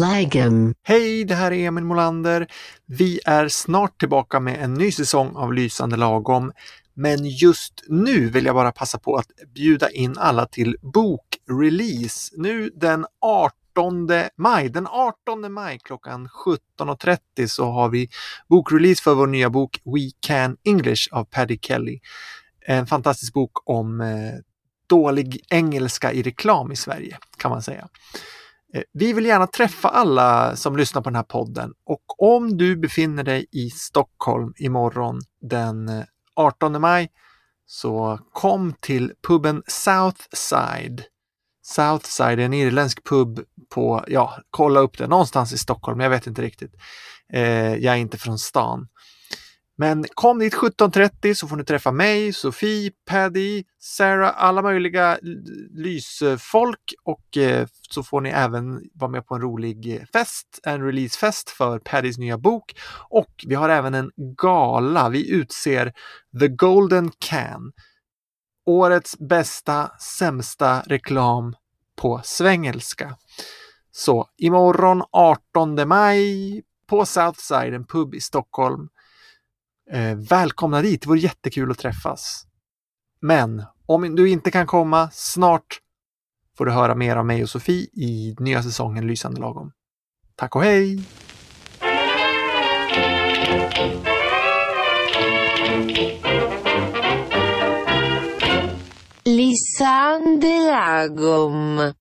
Lagom. Hej, det här är Emil Molander. Vi är snart tillbaka med en ny säsong av Lysande lagom. Men just nu vill jag bara passa på att bjuda in alla till bokrelease. Nu den 18 maj. Den 18 maj klockan 17.30 så har vi bokrelease för vår nya bok We Can English av Paddy Kelly. En fantastisk bok om eh, dålig engelska i reklam i Sverige kan man säga. Eh, vi vill gärna träffa alla som lyssnar på den här podden och om du befinner dig i Stockholm imorgon den eh, 18 maj så kom till puben Southside. Southside är en irländsk pub på, ja, kolla upp det, någonstans i Stockholm, jag vet inte riktigt. Eh, jag är inte från stan. Men kom dit 17.30 så får ni träffa mig, Sofie, Paddy, Sarah, alla möjliga lysfolk och eh, så får ni även vara med på en rolig fest, en releasefest för Paddys nya bok och vi har även en gala. Vi utser The Golden Can. Årets bästa, sämsta reklam på svengelska. Så imorgon 18 maj på Southside, en pub i Stockholm. Eh, välkomna dit, det vore jättekul att träffas. Men om du inte kan komma, snart får du höra mer av mig och Sofie i nya säsongen Lysande lagom. Tack och hej! Lysande lagom.